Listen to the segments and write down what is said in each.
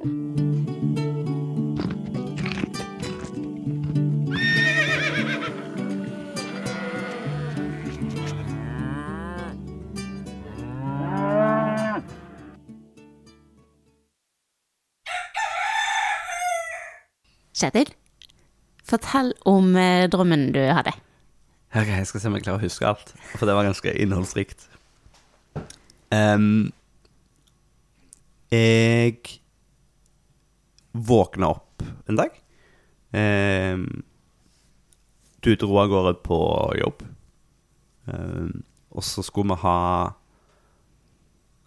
Kjetil, fortell om eh, drømmen du hadde. Ok, jeg skal se om jeg klarer å huske alt, for det var ganske innholdsrikt. Um, jeg våkna opp en dag. Eh, du dro av gårde på jobb. Eh, og så skulle vi ha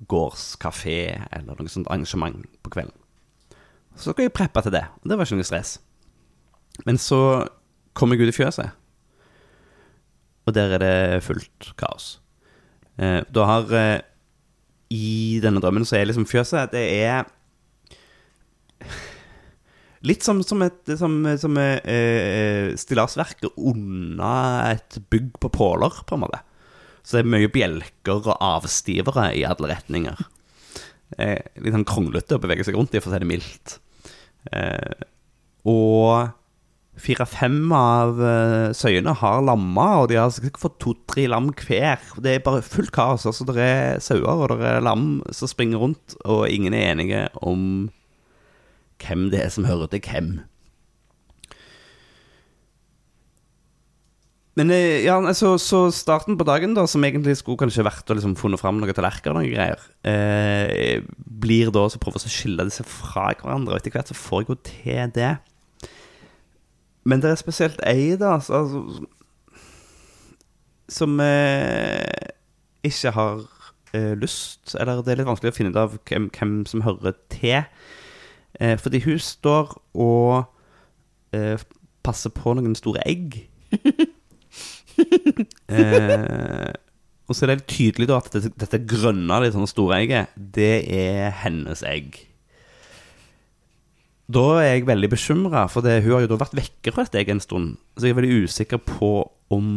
gårdskafé eller noe sånt arrangement på kvelden. Så skulle jeg preppe til det, og det var ikke noe stress. Men så kom jeg ut i fjøset, og der er det fullt kaos. Eh, da har eh, I denne drømmen så er liksom fjøset Det er Litt som, som et som, som eh, stillasverket unna et bygg på påler, på en måte. Så det er mye bjelker og avstivere i alle retninger. Eh, litt sånn kronglete å bevege seg rundt i, for å si det mildt. Eh, og fire-fem av eh, søyene har lamma, og de har sikkert fått to-tre lam hver. Det er bare fullt kaos. Altså, det er sauer og det er lam som springer rundt, og ingen er enige om hvem det er som hører til hvem. Men eh, ja, altså, så starten på dagen, da, som egentlig skulle kanskje vært å liksom funnet fram noen tallerkener og noen greier, eh, blir da så prøver å skille disse fra hverandre. Og etter hvert så får jeg jo til det. Men det er spesielt ei, da, altså, som eh, ikke har eh, lyst Eller det er litt vanskelig å finne ut av hvem, hvem som hører til. Eh, fordi hun står og eh, passer på noen store egg. eh, og så er det tydelig da at dette, dette grønne, litt sånne store egget, det er hennes egg. Da er jeg veldig bekymra, for det, hun har jo da vært vekke fra dette egget en stund. Så jeg er veldig usikker på om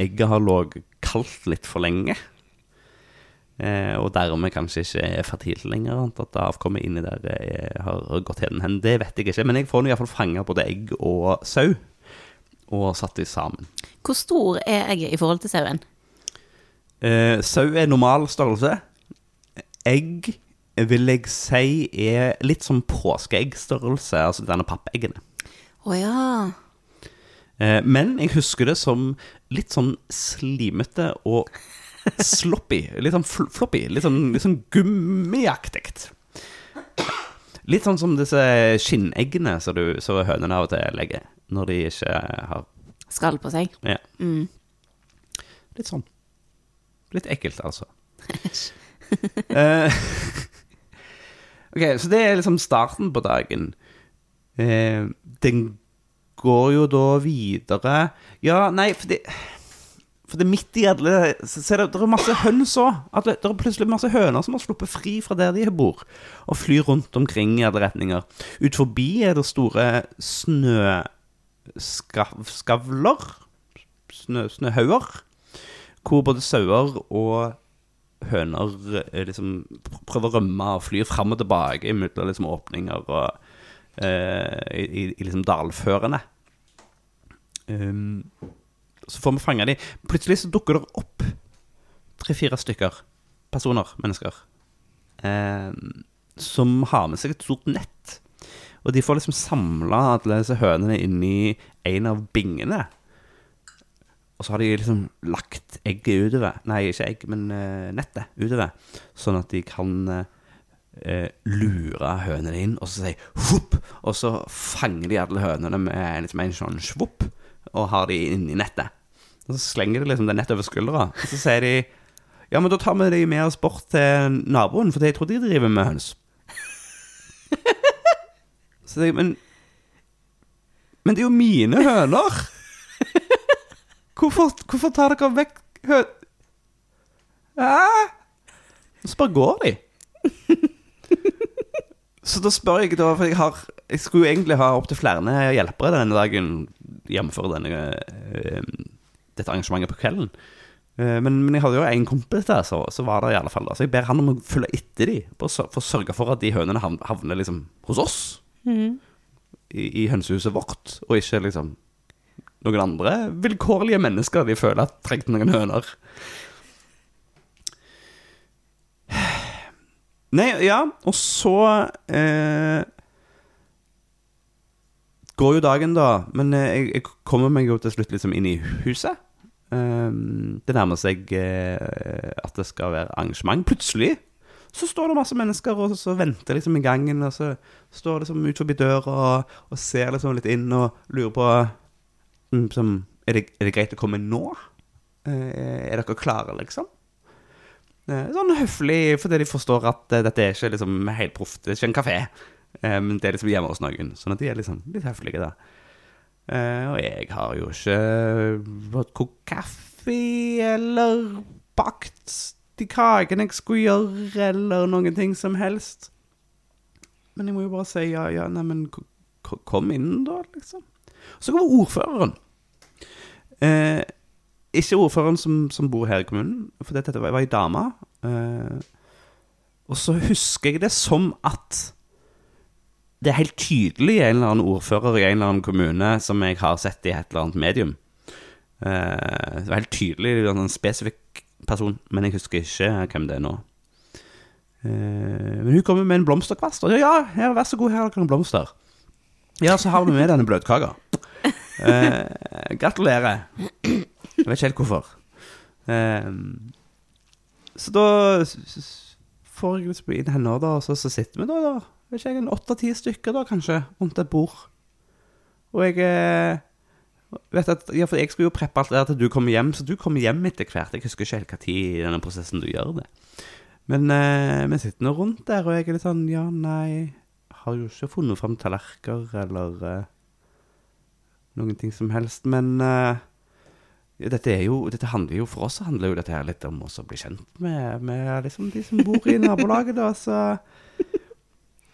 egget har ligget kaldt litt for lenge. Eh, og dermed kanskje ikke er fertilt lenger. At avkommet inni der er, har gått hen. Det vet jeg ikke. Men jeg får nå iallfall fanga både egg og sau, og satt de sammen. Hvor stor er egget i forhold til sauen? Eh, sau er normal størrelse. Egg vil jeg si er litt som påskeeggstørrelse, altså denne pappeggene. Å ja. Eh, men jeg husker det som litt sånn slimete og sloppy. Litt sånn fl floppy. Litt sånn, litt sånn gummiaktig. Litt sånn som disse skinneggene som du så hønene av og til legger når de ikke har Skall på seg. Ja, Mm. litt sånn. Litt ekkelt, altså. Eh, ok, så det er liksom starten på dagen. Eh, den går jo da videre Ja, nei, for det For det er midt i alle Så ser det, det er masse høns òg. Det er plutselig masse høner som har sluppet fri fra der de bor, og flyr rundt omkring i alle retninger. Ut forbi er det store snøskavler Snø, snøhauger. Hvor både sauer og høner eh, liksom prøver å rømme og flyr fram og tilbake mellom liksom åpninger og eh, i, i liksom dalførene. Um, så får vi fange de. Plutselig så dukker det opp tre-fire stykker personer, mennesker, eh, som har med seg et stort nett. Og de får liksom samla alle disse hønene inni en av bingene. Og så har de liksom lagt egget utover Nei, ikke egg, men uh, nettet utover. Sånn at de kan uh, lure hønene inn, og så si 'hopp', Og så fanger de alle hønene med liksom en sånn svopp, og har de inni nettet. Og så slenger de liksom det nettet over skuldra, og så sier de Ja, men da tar vi de med oss bort til naboen, for jeg tror de driver med høns. Så jeg, men Men det er jo mine høner! Hvorfor, hvorfor tar dere vekk hø... Hæ? Og så bare går de. Så da spør jeg, da, for jeg har Jeg skulle jo egentlig ha opptil flere hjelpere denne dagen, jf. denne eh, dette arrangementet på kvelden. Eh, Men, men jeg hadde jo en kompis der, så, så var det i alle fall da. Så jeg ber han om å følge etter dem, for å sørge for at de hønene havner liksom hos oss. I, I hønsehuset vårt, og ikke liksom noen andre vilkårlige mennesker de føler at trengte noen høner. Nei, ja, og så eh, går jo dagen, da. Men eh, jeg, jeg kommer meg jo til slutt liksom inn i huset. Um, det nærmer seg eh, at det skal være arrangement. Plutselig så står det masse mennesker og så venter liksom i gangen, og så står det liksom ut forbi døra og, og ser liksom litt inn og lurer på liksom, er, det, er det greit å komme nå? Eh, er dere klare, liksom? Eh, Sånn høflig, fordi de forstår at eh, dette er ikke liksom helt proft. Det er ikke en kafé. Eh, Men det er liksom hjemme hos noen. Sånn at de er liksom litt høflige, da. Og jeg har jo ikke kokt kaffe eller bakt de kakene jeg skulle gjøre, eller noen ting som helst. Men jeg må jo bare si ja, ja, neimen kom inn, da, liksom. Så kommer ordføreren. Eh, ikke ordføreren som, som bor her i kommunen, for dette var, ei dame. Eh, og så husker jeg det som at det er helt tydelig en eller annen ordfører i en eller annen kommune som jeg har sett i et eller annet medium. Eh, det var helt tydelig en spesifikk person, men jeg husker ikke hvem det er nå. Eh, men hun kommer med en blomsterkvast. Og ja, ja, vær så god, her har dere en blomster. Ja, så har vi med denne bløtkaka. Eh, gratulerer. Jeg vet ikke helt hvorfor. Um, så da får jeg liksom inn henne, da, og så, så sitter vi da, da vet ikke en åtte-ti stykker da, kanskje, rundt et bord. Og jeg eh, vet at, ja, for jeg skulle jo preppe alt det der til du kommer hjem, så du kommer hjem etter hvert. Jeg husker ikke helt hva tid i denne prosessen du gjør det. Men eh, vi sitter nå rundt der, og jeg er litt sånn, ja, nei, har jo ikke funnet frem tallerker, eller eh, noen ting som helst, men eh, dette jo, dette handler jo, for oss handler jo dette her litt om å bli kjent med, med liksom de som bor i nabolaget da, så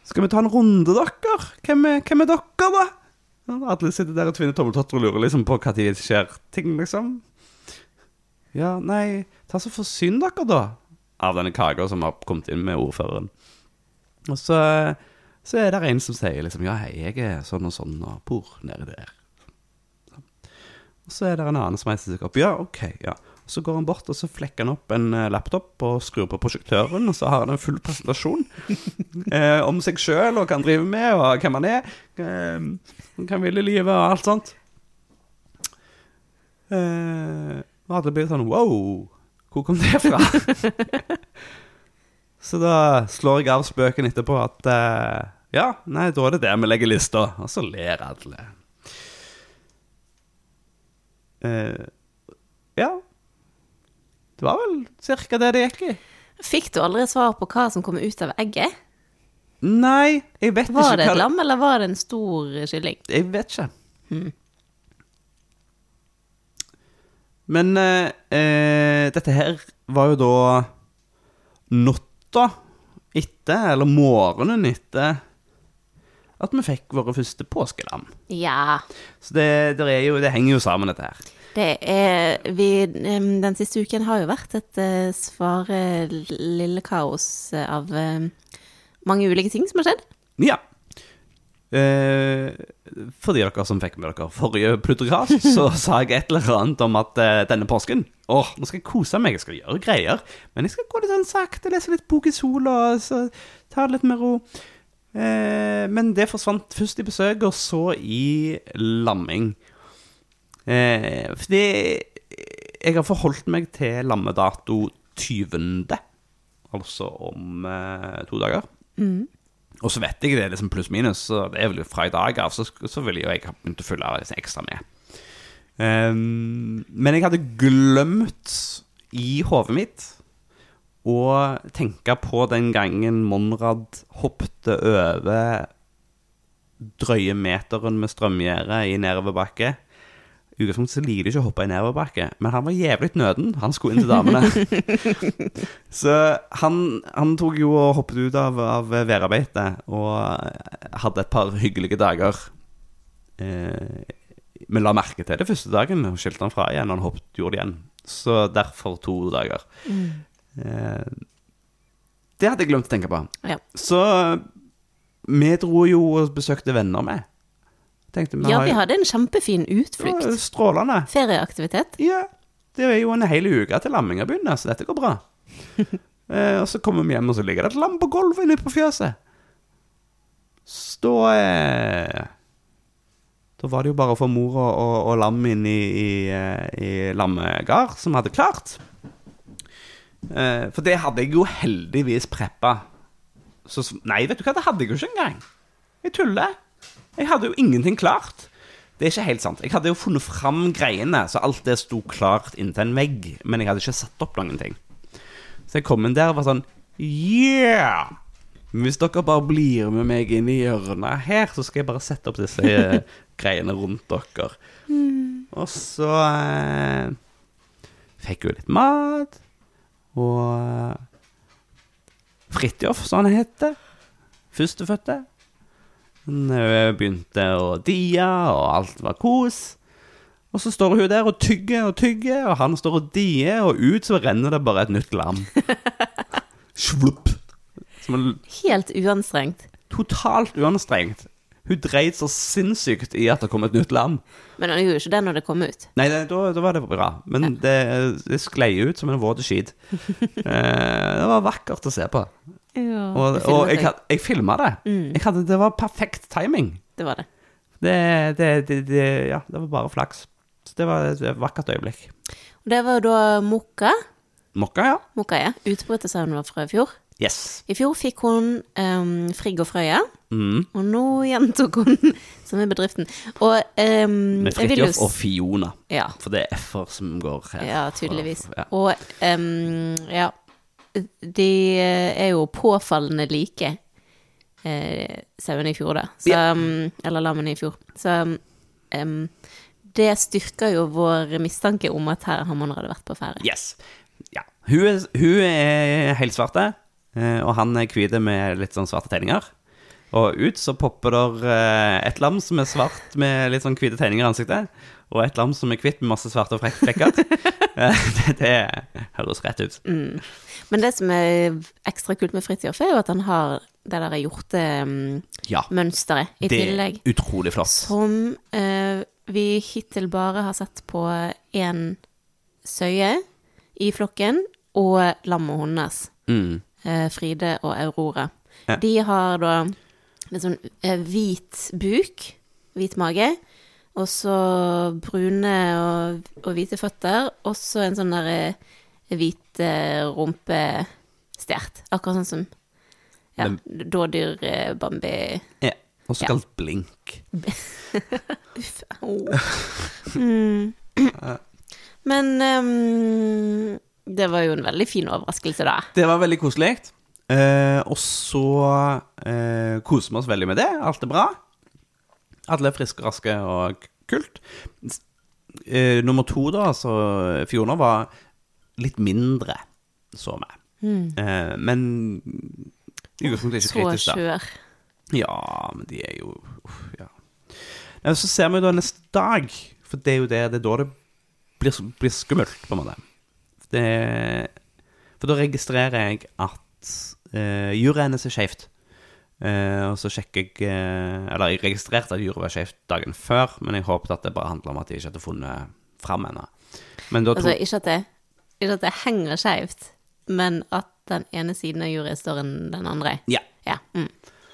skal vi ta en runde, dere? Hvem er, hvem er dere, da? Alle sitter der og tvinner tommeltotter og lurer liksom på tid det skjer ting, liksom. Ja, nei, ta så forsyn dere, da, av denne kaka som har kommet inn med ordføreren. Og så, så er det en som sier liksom Ja, hei, jeg er sånn og sånn og bor nede der. Og så er det en annen som reiser seg opp. Ja, ok, ja. Så går han bort og så flekker han opp en eh, laptop og skrur på prosjektøren, og så har han en full presentasjon eh, om seg sjøl og hva han driver med, og hvem han er. Eh, hva han vil i livet, og alt sånt. Eh, og alle blir sånn Wow, hvor kom det fra? så da slår jeg av spøken etterpå at eh, Ja, nei, da er det der vi legger lista. Og så ler alle. Eh, ja. Det var vel cirka det det gikk i. Fikk du aldri svar på hva som kom ut av egget? Nei, jeg vet Var det ikke et lam, eller var det en stor kylling? Jeg vet ikke. Men eh, eh, dette her var jo da natta etter, eller morgenen etter, at vi fikk våre første påskelam. Ja. Så det, det, er jo, det henger jo sammen, dette her. Det er vi, Den siste uken har jo vært et svar svare lille kaos eh, av mange ulike ting som har skjedd. Ja. Eh, for de dere som fikk med dere forrige Plutokras, så sa jeg et eller annet om at eh, denne påsken Åh, nå skal jeg kose meg, jeg skal gjøre greier. Men jeg skal gå litt sånn sakte, lese litt bok i sola, ta det litt med ro. Eh, men det forsvant først i besøk, og så i lamming. Eh, fordi jeg har forholdt meg til lammedato 20., altså om eh, to dager. Og så vet jeg det er liksom pluss-minus, så det er vel fra i dag av, så, så ville jo jeg ha begynt å følge liksom ekstra med. Ehm, men jeg hadde glemt i hodet mitt å tenke på den gangen Monrad hoppte over drøye meteren med strømgjerde i nedoverbakke. I utgangspunktet så liker de ikke å hoppe i nedoverbakke, men han var jævlig nøden. Han skulle inn til damene. så han, han tok jo og hoppet ut av, av værarbeidet og hadde et par hyggelige dager. Eh, men la merke til det første dagen og skilte han fra igjen, og han hoppet, gjorde det igjen Så derfor to dager. Eh, det hadde jeg glemt å tenke på. Ja. Så vi dro jo og besøkte venner med. Tenkte vi ja, vi hadde en kjempefin utflukt. Ja, Strålende. Ferieaktivitet. Ja, det er jo en hel uke til lamminga begynner, så dette går bra. eh, og så kommer vi hjem, og så ligger det et lam på gulvet inne på fjøset. Så eh, Da var det jo bare å få mor og, og, og lam inn i, i, eh, i lammegard, som hadde klart. Eh, for det hadde jeg jo heldigvis preppa. Så, nei, vet du hva, det hadde jeg jo ikke engang. Jeg tuller. Jeg hadde jo ingenting klart. Det er ikke helt sant. Jeg hadde jo funnet fram greiene, så alt det sto klart inntil en vegg. Men jeg hadde ikke satt opp noen ting. Så jeg kom inn der og var sånn Yeah! Hvis dere bare blir med meg inn i hjørnet her, så skal jeg bare sette opp disse eh, greiene rundt dere. Og så eh, fikk hun litt mat. Og eh, Fridtjof, som han heter. Førstefødte. Eh, begynte å dia, og alt var kos. Og så står hun der og tygger og tygger, og han står og dier, og ut så renner det bare et nytt lam. Svlupp. Helt uanstrengt. totalt uanstrengt. Hun dreit så sinnssykt i at det kom et nytt land. Men han gjorde jo ikke det når det kom ut. Nei, det, da, da var det bra. Men det, det sklei ut som en våt skit. Eh, det var vakkert å se på. Ja, Og, og jeg, jeg. jeg filma det. Jeg hadde, det var perfekt timing. Det var det. Det, det, det, det, ja, det var bare flaks. Så det var et vakkert øyeblikk. Og det var jo da Mokka. Mokka, ja. Mokka, ja. Utbrytersaunen var fra i fjor. Yes. I fjor fikk hun um, Frigg og Frøya, Mm. og nå gjentok hun som er bedriften. Og um, Med Fridtjof og Fiona. Ja, For det er F-er som går her. ja tydeligvis. Ja. Og um, ja, de er jo påfallende like eh, sauene i fjor, da. Så, um, eller lammene i fjor. Så um, det styrker jo vår mistanke om at her har man allerede vært på ferie. Yes. Ja. Hun er, hun er helsvarte, eh, og han er hvit med litt sånn svarte tegninger. Og ut så popper der eh, et lam som er svart med litt sånn hvite tegninger i ansiktet, og et lam som er hvitt med masse svarte flekker. Eh, det, det høres rett ut. Men det som er ekstra kult med Fridtjof, er jo at han har det der hjortemønsteret Ja. i tillegg. Det er utrolig flott. Som uh, vi hittil bare har sett på én søye i flokken, og lammet hennes, Mm. Eh, Fride og Aurora. Ja. De har da en sånn eh, hvit buk, hvit mage, og så brune og, og hvite føtter, og så en sånn der eh, hvit rumpestjert. Akkurat sånn som ja, dådyr, eh, Bambi Ja. Og så Ja. Uff. Oh. Mm. Men ehm, det var jo en veldig fin overraskelse, da. Det var veldig koselig. Eh, og så eh, koser vi oss veldig med det. Alt er bra. Alle er friske, raske og kult. Eh, nummer to, da, altså Fiona, var litt mindre, så vi. Eh, men i utgangspunktet ikke Så kritisk, da. skjør. Ja, men de er jo uff, ja. Så ser vi da neste dag, for det er jo det, det er da det blir, blir skummelt, på en måte. Det, for da registrerer jeg at uh, juret hennes er skjevt. Uh, og så sjekker jeg uh, Eller jeg registrerte at juret var skjevt dagen før, men jeg håpet at det bare handla om at de ikke hadde funnet fram ennå. Altså, ikke at det, ikke at det henger skeivt, men at den ene siden av juryet står enn den andre. Ja. Ja. Mm.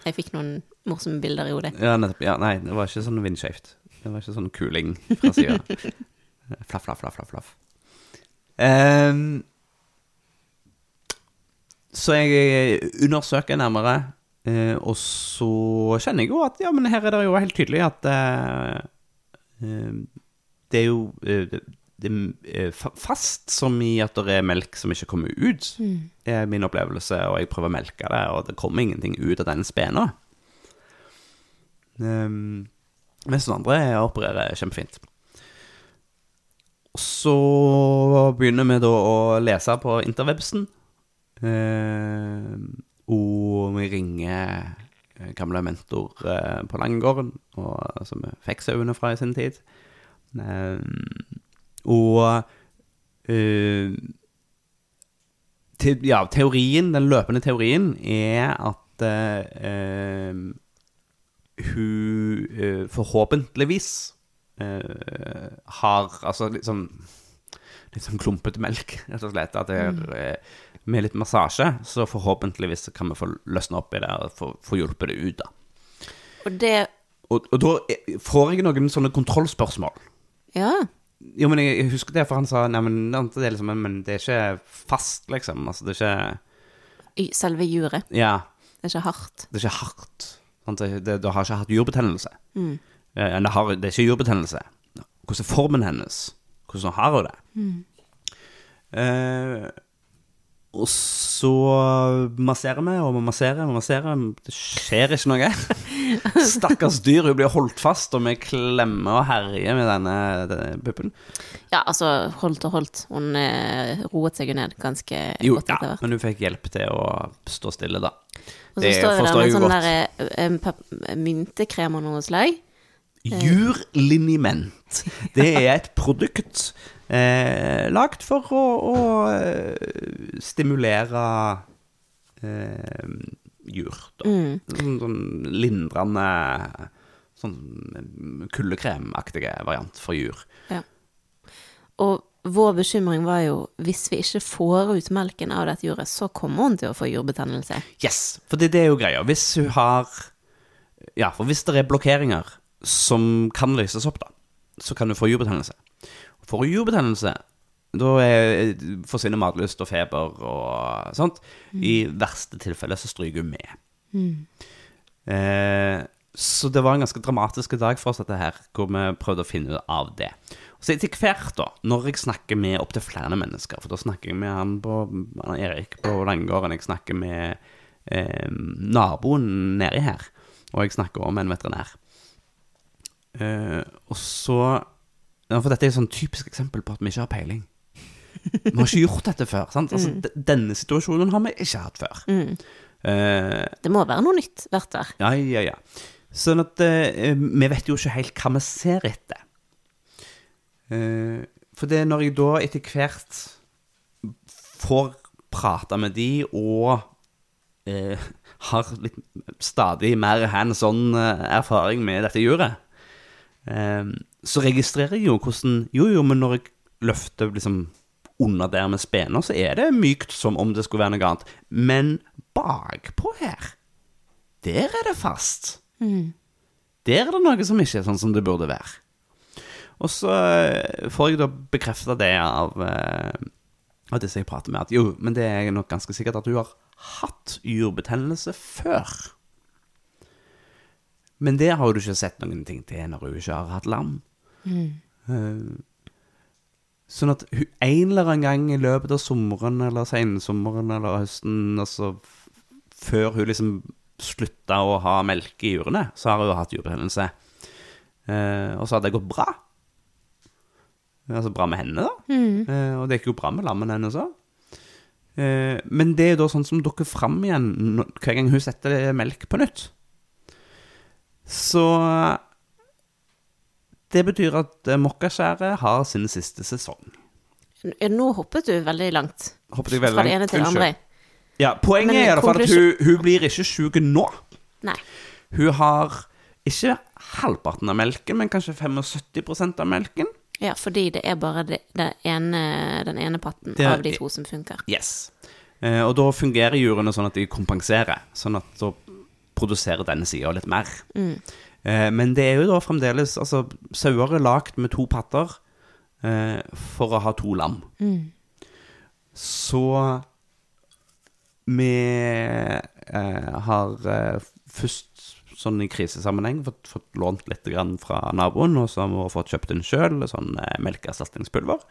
Jeg fikk noen morsomme bilder i hodet. Ja, nettopp. Ja, nei, det var ikke sånn vindskjevt. Det var ikke sånn kuling fra sida. flaff, flaff, flaff, flaff. flaff. Ehm, så jeg undersøker nærmere, eh, og så kjenner jeg jo at ja, men her er det jo helt tydelig at eh, eh, det er jo eh, det, er fast, som i at det er melk som ikke kommer ut, er min opplevelse, og jeg prøver å melke det, og det kommer ingenting ut av den spena. Um, mens den andre opererer kjempefint. Så begynner vi da å lese på interwebsen. Eh, og vi ringer eh, gamle mentor eh, på Langegården, som vi fikk sauene fra i sin tid. Eh, og eh, te, Ja, teorien, den løpende teorien, er at eh, hun forhåpentligvis har altså litt sånn Litt sånn klumpete melk, rett og slett. At det er, eh, med litt massasje, så forhåpentligvis kan vi få løsne opp i det og få, få hjulpet det ut, da. Og det Og, og da eh, får jeg noen sånne kontrollspørsmål. Ja. Jo, men jeg jeg husker det, for han sa Nei, men det er, liksom, men det er ikke fast, liksom. Altså, det er ikke i Selve juret. Ja, Det er ikke hardt. det er ikke hardt. Sant? Det, det, det har ikke hatt jurbetennelse. Eh, Det, har, det er ikke jurbetennelse. Hvordan er formen hennes? Hvordan har hun det? Eh, og så masserer vi, og vi masserer og masserer. Det skjer ikke noe. Stakkars dyr, hun blir holdt fast, og vi klemmer og herjer med denne, denne puppen. Ja, altså, holdt og holdt. Hun eh, roet seg jo ned ganske Jo, godt etter hvert. Ja, men hun fikk hjelp til å stå stille, da. Og så står det der med sånn der eh, eh, myntekrem og noe slag. Jurliniment. Det er et produkt eh, lagd for å, å eh, stimulere eh, jur, da. Sånn, sånn lindrende Sånn kuldekremaktige variant for jur. Ja. Og vår bekymring var jo hvis vi ikke får ut melken av dette juret, så kommer hun til å få jurbetennelse. Yes, for det, det er jo greia. Hvis hun har Ja, for hvis det er blokkeringer som kan løses opp, da, så kan du få jurbetennelse. Får du jurbetennelse, da er, forsvinner matlyst og feber og sånt. I verste tilfelle så stryker hun med. Eh, så det var en ganske dramatisk dag for oss, dette her, hvor vi prøvde å finne ut av det. Så etter hvert, da, når jeg snakker med opptil flere mennesker, for da snakker jeg med han på han Erik på Langgården, jeg snakker med eh, naboen nedi her, og jeg snakker om en veterinær. Eh, og så For dette er et sånn typisk eksempel på at vi ikke har peiling. Vi har ikke gjort dette før. sant? Altså, mm. Denne situasjonen har vi ikke hatt før. Eh, Det må være noe nytt hvert år. ja, ja, ja. Sånn at uh, vi vet jo ikke helt hva vi ser etter. Uh, for det er når jeg da etter hvert får prate med de og har litt stadig mer hands on erfaring med dette juret, så registrerer jeg jo hvordan Jo, jo, men når jeg løfter liksom under der med spener, så er det mykt som om det skulle være noe annet. Men bakpå her, der er det fast. Der er det noe som ikke er sånn som det burde være. Og så eh, får jeg da bekrefta det av, eh, av disse jeg prater med, at jo, men det er nok ganske sikkert at du har hatt jordbetennelse før. Men det har du ikke sett noen ting til når hun ikke har hatt lam. Eh, Sånn at hun, en eller annen gang i løpet av sommeren eller sensommeren eller høsten, altså før hun liksom slutta å ha melk i jurene, så har hun hatt jurbetennelse. Eh, og så har det gått bra. Altså bra med henne, da. Eh, og det gikk jo bra med lammene hennes òg. Eh, men det er da sånn som dukker fram igjen hver gang hun setter melk på nytt. Så det betyr at eh, Mokkaskjæret har sin siste sesong. Nå hoppet du veldig langt. Hoppet jeg veldig Fra det ene til det andre. Ja, poenget Men er i fall at hun, hun blir ikke sjuk nå. Nei. Hun har ikke halvparten av melken, men kanskje 75% av melken. Ja, fordi det er bare det, det ene, den ene patten Det av de to som funker. Yes. Eh, og da fungerer jurene sånn at de kompenserer, sånn at da produserer denne sida litt mer. Eh, men det er jo da fremdeles Altså, sauer er lagd med to patter eh, for å ha to lam. Så vi eh, har eh, først sånn i krisesammenheng fått, fått lånt litt grann fra naboen, og så har vi fått kjøpt inn sjøl sånn eh, melkeerstatningspulver.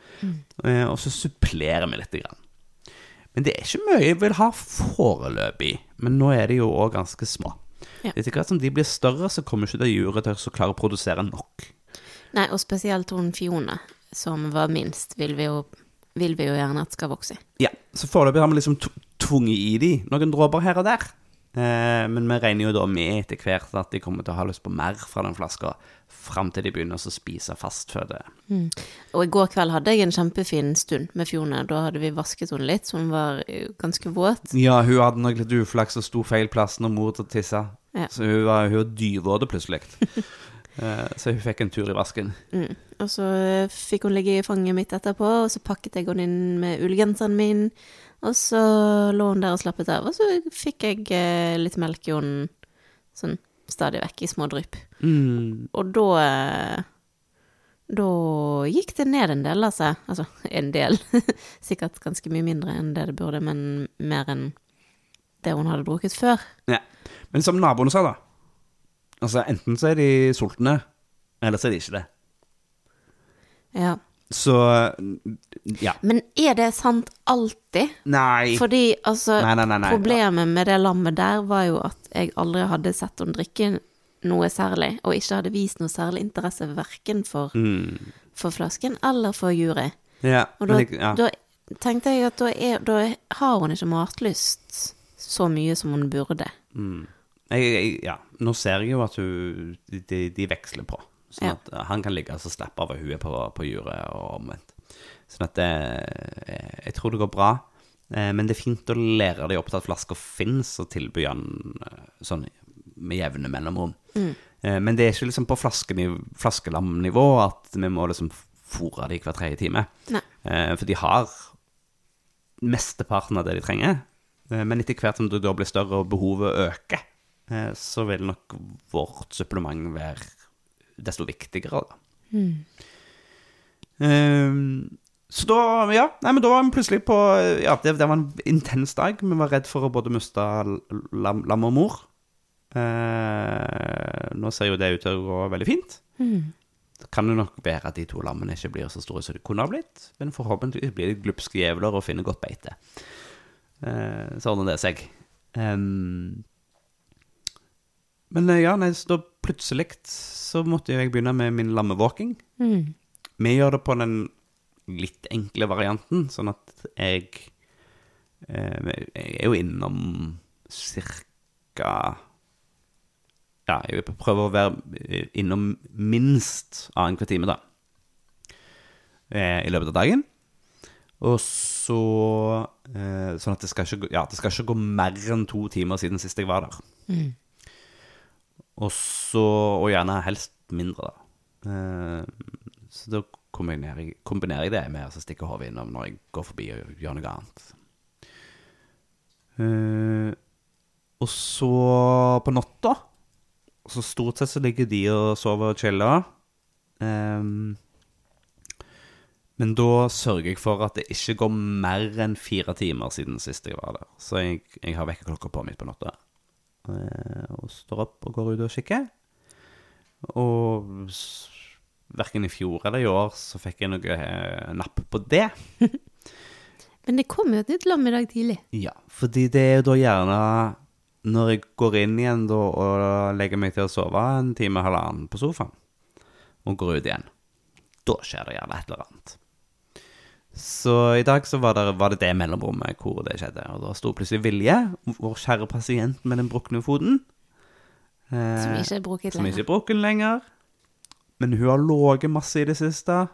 Eh, og så supplerer vi litt. Grann. Men det er ikke mye jeg vil ha foreløpig. Men nå er de jo òg ganske små. Ja. Etter hvert som de blir større, så kommer ikke det juret til å klare å produsere nok. Nei, og spesielt hun Fione, som var minst, vil vi jo, vil vi jo gjerne at skal vokse. Ja, Så foreløpig har vi liksom tv- tvunget i de noen dråper her og der. Eh, men vi regner jo da med etter hvert at de kommer til å ha lyst på mer fra den flaska, fram til de begynner å spise fastføde. Og i går kveld hadde jeg en kjempefin stund med Fjone. Da hadde vi vasket henne litt, så hun var ganske våt. Ja, hun hadde nok litt uflaks og sto feil plass når mor til å tisse. Ja. Så hun var, hun var dyvåt plutselig. Eh, så hun fikk en tur i vasken. Mm. Og så fikk hun ligge i fanget mitt etterpå, og så pakket jeg henne inn med ullgenseren min. Og så lå hun der og slappet av, og så fikk jeg eh, litt melk i henne sånn stadig vekk i små drypp. Mm. Og da eh, Da gikk det ned en del, altså. Altså en del. Sikkert ganske mye mindre enn det det burde, men mer enn det hun hadde drukket før. Ja. Men som naboene sa, da. Altså, enten så er de sultne, eller så er de ikke det. Ja. Så ja. Men er det sant alltid? Nei. Fordi altså Nei, nei, nei. Problemet med det lammet der var jo at jeg aldri hadde sett henne drikke noe særlig, og ikke hadde vist noe særlig interesse verken for, Mm. for flasken eller for jury. Ja, Og da, jeg, ja. da tenkte jeg at da, er, da har hun ikke matlyst så mye som hun burde. Mm. Jeg, jeg, ja. Nå ser jeg jo at hun, de, de veksler på. Sånn at ja. han kan ligge og slappe av, og hun er på, på juret, og omvendt. Sånn at det eh, Jeg tror det går bra. Eh, Men det er fint å lære dem opp til at flasker fins, og tilby den eh, sånn med jevne mellomrom. Mm. Men det er ikke liksom på flaskelamnivå at vi må liksom fôre dem hver tredje time. Nei. Eh, For de har mesteparten av det de trenger. Eh, Men etter hvert som det da blir større og behovet øker, eh, så vil nok vårt supplement være desto viktigere. Da. Eh, Så da, ja, nei, men da var vi plutselig på Ja, det, det var en intens dag. Vi var redd for å både miste lam, lam og mor. Uh, nå ser jo det ut til å gå veldig fint. Det kan jo nok være at de to lammene ikke blir så store som de kunne ha blitt, men forhåpentligvis blir de glupske jævler og finner godt beite. Uh, så ordner det seg. Em, men eh, ja, nei, så plutselig så måtte jeg begynne med min lammevåking. Vi gjør det på den litt enkle varianten, sånn at jeg eh, Jeg er jo innom cirka Ja, jeg prøver å være innom minst annenhver time, da. Eh, I løpet av dagen. Og så eh, Sånn at det skal, ikke, ja, det skal ikke gå mer enn to timer siden sist jeg var der. Og så Og gjerne helst mindre, da. Eh, så da kombinerer jeg, kombinerer jeg det med å stikke hodet innom når jeg går forbi og gjør noe annet. Eh, og så på natta Så stort sett så ligger de og sover og chiller. Ehm, men da sørger jeg for at det ikke går mer enn fire timer siden sist jeg var der. Så jeg, jeg har vekkerklokka på midt på natta. Eh, og står opp og går ut og kikker. Og verken i fjor eller i år så fikk jeg noe eh, napp på det. Men det kom jo et nytt lam i dag tidlig. Ja, fordi det er jo da gjerne når jeg går inn igjen da og legger meg til å sove en time eller halvannen på sofaen, og går ut igjen. Da skjer det gjerne et eller annet. Så i dag så var det var det, det mellomrommet hvor det skjedde. Og da sto plutselig Vilje, vår kjære pasient med den brukne foten. eh, Som ikke er brukket lenger. er. Men hun har ligget masse i det siste.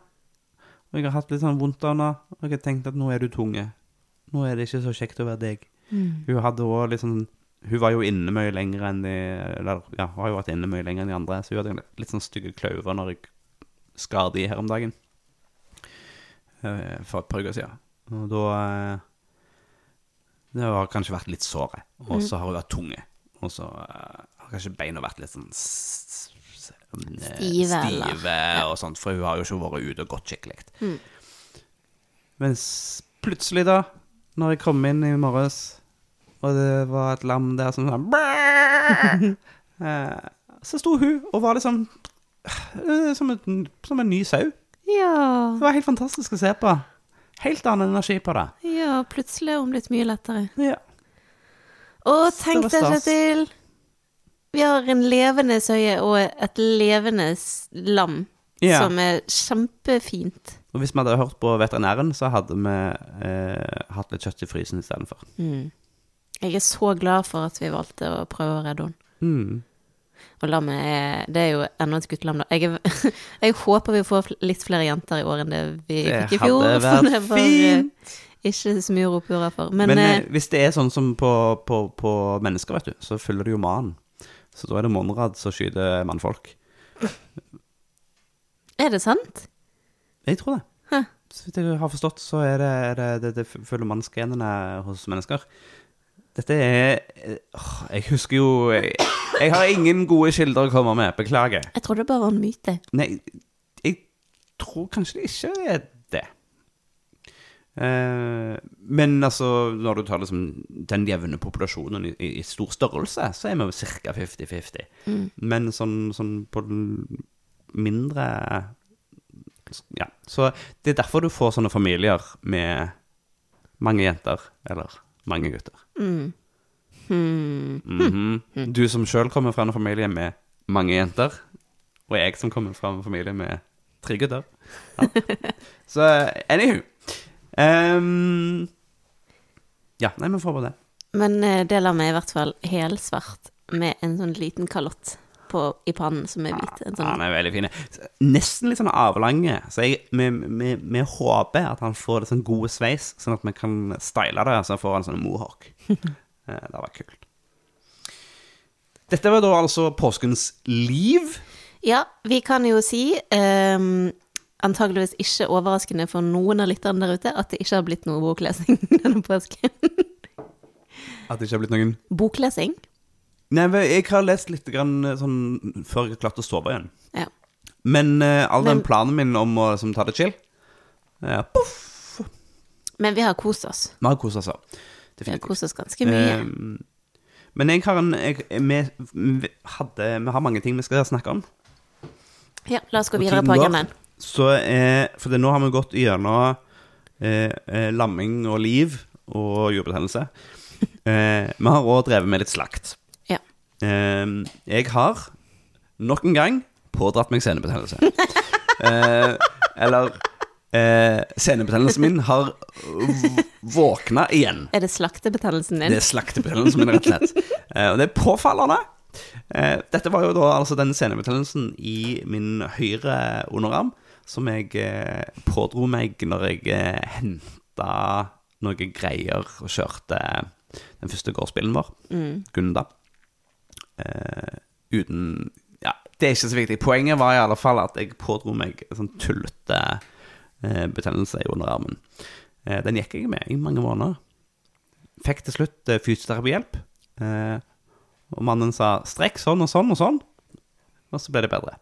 Og jeg har hatt litt sånn vondt av henne. Og jeg har tenkt at nå er du tunge. Nå er det ikke så kjekt å være deg. Hun hadde også litt sånn Hun var jo inne mye lenger enn de Eller ja, har jo vært inne mye lenger enn de andre. Så hun hadde litt sånn stygge klauver når jeg skar de her om dagen. Eh, For et par uker siden. Og da eh, Det har kanskje vært litt såre. Og så har hun vært tunge. Og så eh, har kanskje beina vært litt sånn Stive, stive og sånt, for hun har jo ikke vært ute og gått skikkelig. Mens plutselig, da, når jeg kom inn i morges, og det var et lam der som sånn Så sto hun og var liksom som, en, som en ny sau. Ja. Det var helt fantastisk å se på. Helt annen energi på det. ja, plutselig er hun blitt mye lettere. Ja. Og tenk deg. Kjetil. Vi har en levende søye og et levende lam Ja. som er kjempefint. Og hvis vi hadde hørt på veterinæren, så hadde vi eh, hatt litt kjøtt i frysen istedenfor. Mm. Jeg er så glad for at vi valgte å prøve å redde henne. Mm. Og lammet er Det er jo enda et guttelam, da. Jeg, er, jeg håper vi får litt flere jenter i år enn det vi Det fikk i fjor. Det hadde vært for eh, Ikke så mye å rope hurra for. Men, Men, eh, eh, hvis det er sånn som på, på, på mennesker, vet du, så følger det jo mannen. Så da er det Monrad som skyter mannfolk. er det sant? Jeg tror det. Hæ. Så vidt jeg har forstått, så er det, er det, det, det følger mannsgenene hos mennesker. Dette er eh, åh, Jeg husker jo jeg, jeg har ingen gode kilder å komme med. Beklager. Jeg trodde det bare var en myte. Nei, jeg tror kanskje det ikke er det. Eh, men altså, når du tar liksom den jevne populasjonen i, i, stor størrelse, så er vi ca. 50-50. Men sånn, sånn på mindre Ja. Så det er derfor du får sånne familier med mange jenter, eller mange gutter. Mm. Hmm. Mhm. Du som sjøl kommer fra en familie med mange jenter, og jeg som kommer fra en familie med tre gutter. Ja. Så anywho. um, ja, nei, vi får bare det. Men eh, det lar meg i hvert fall helsvart med en sånn liten kalott på, i pannen som er hvit. En sånn, han er veldig fin. Nesten litt sånn avlange, så jeg, vi, vi, vi håper at han får det sånn gode sveis, sånn at vi kan style det, så får han sånn mohawk. Eh, det var kult. Dette var da altså påskens liv. Ja, vi kan jo si, um, antageligvis ikke overraskende for noen av lytterne der ute, at det ikke har blitt noe boklesing denne påsken. At det ikke har blitt noen Boklesing? Nei, men jeg har lest litt grann, eh, sånn før jeg klarte å sove igjen. Ja. Men eh, all den Men- planen min om å liksom, ta det chill eh, Poff! Men vi har kost oss. Vi har kost oss. Vi har Definitivt. kost oss ganske mye. Eh, men jeg har en jeg, vi, vi, hadde, vi har mange ting vi skal snakke om. Ja, la oss gå videre på går. agendaen. Så, eh, for det, nå har vi gått gjennom eh, eh, lamming og liv og jordbetennelse. Eh, vi har òg drevet med litt slakt. Ja. Eh, jeg har nok en gang pådratt meg senebetennelse. eh, eller eh, Senebetennelsen min har våkna igjen. Er det slaktebetennelsen din? Det er slaktebetennelsen min, rett og slett. Eh, og det er påfallende. Eh, dette var jo da altså den senebetennelsen i min høyre underarm som jeg eh, pådro meg når jeg eh, henta noen greier og kjørte den første gårdsbilen vår, Gunda. Eh, uten Ja, det er ikke så viktig. Poenget var i alle fall at jeg pådro meg en sånn tullete eh, betennelse i underarmen. Eh, den gikk jeg med i mange måneder. Fikk til slutt eh, fysioterapihjelp. Eh, og mannen sa 'strekk sånn og sånn og sånn', og så ble det bedre.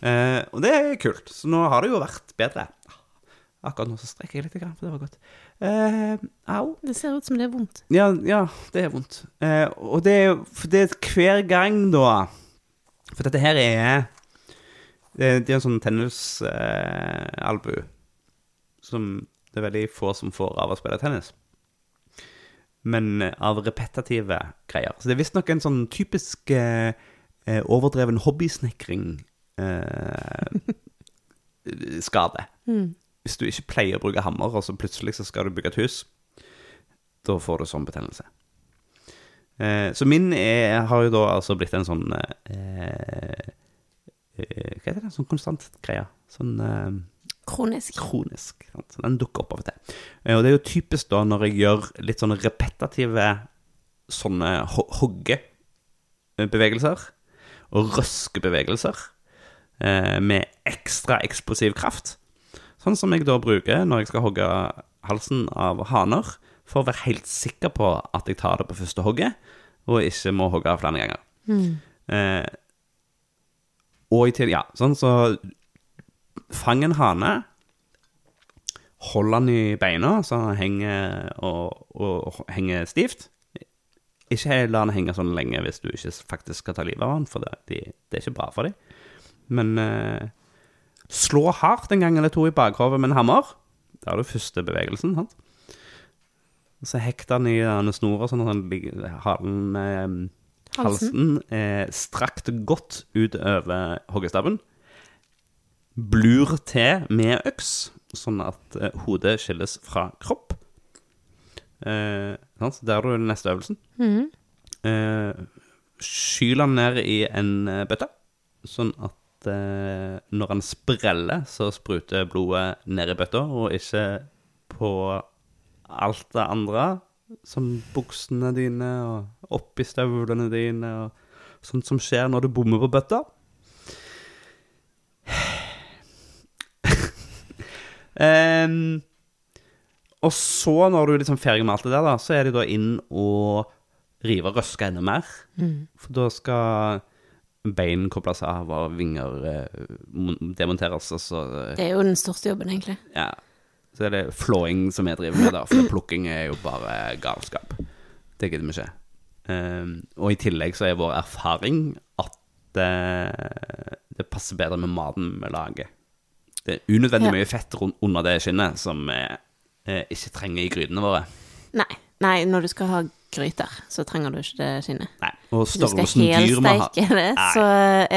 Eh, og det er kult. Så nå har det jo vært bedre. Akkurat nå så strekker jeg litt, for det var godt. Eh, au. Det ser ut som det er vondt. Ja, ja, det er vondt. Eh, og det er det er hver gang, da For dette her er Det, det er en sånn tennisalbu eh, som det er veldig få som får av å spille tennis. Men eh, av repetitive greier. Så det er visstnok en sånn typisk eh, eh, overdreven hobbysnekring skade. Hvis du ikke pleier å bruke hammer, og så plutselig så skal du bygge et hus, da får du sånn betennelse. Eh, så min er, har jo da altså blitt en sånn eh, eh, Hva heter det? Sånn konstant greie. Sånn eh, Kronisk. kronisk. Så den dukker opp av og til. Eh, og det er jo typisk da når jeg gjør litt sånne repetitive sånne ho hoggebevegelser og røskebevegelser eh, med ekstra eksplosiv kraft. Sånn som jeg da bruker når jeg skal hogge halsen av haner, for å være helt sikker på at jeg tar det på første hogget, og ikke må hogge flere ganger. Eh, og i til, ja, sånn så Fang en hane, hold den i beina så den henger, og, og henger stivt. Ikke la den henge sånn lenge hvis du ikke faktisk skal ta livet av den, for det, det er ikke bra for dem. Men eh, slå hardt en gang eller to i bakhovet med en hammer. Det er den første bevegelsen. sant? Så hekter den i denne snora, sånn at den ligger, halen, eh, halsen strakt godt ut over hoggestabben. Blur til med øks, sånn at eh, hodet skilles fra kropp. Eh, sant? Der er den neste øvelsen. Mhm. Eh, skyl den ned i en eh, bøtte, sånn at eh, når han spreller, så spruter blodet ned i bøtta, og ikke på alt det andre, som buksene dine og oppi støvlene dine, og sånt som skjer når du bommer på bøtta. um, og så, når du er liksom ferdig med alt det der, da, så er det da inn og rive og røske enda mer. For da skal bein kobles av og vinger eh, demonteres, Altså, Det er jo den største jobben, egentlig. ja. Så er det flåing som jeg driver med, da. For plukking er jo bare galskap. Det gidder vi ikke. Um, og i tillegg så er vår erfaring at eh, det passer bedre med maten vi lager. Det er unødvendig Ja. mye fett under det skinnet som vi eh, ikke trenger i grytene våre. Nei, nei, når du skal ha gryter, så trenger du ikke det skinnet. Nei. Og du skal størrelsen dyr må ha helsteike det, så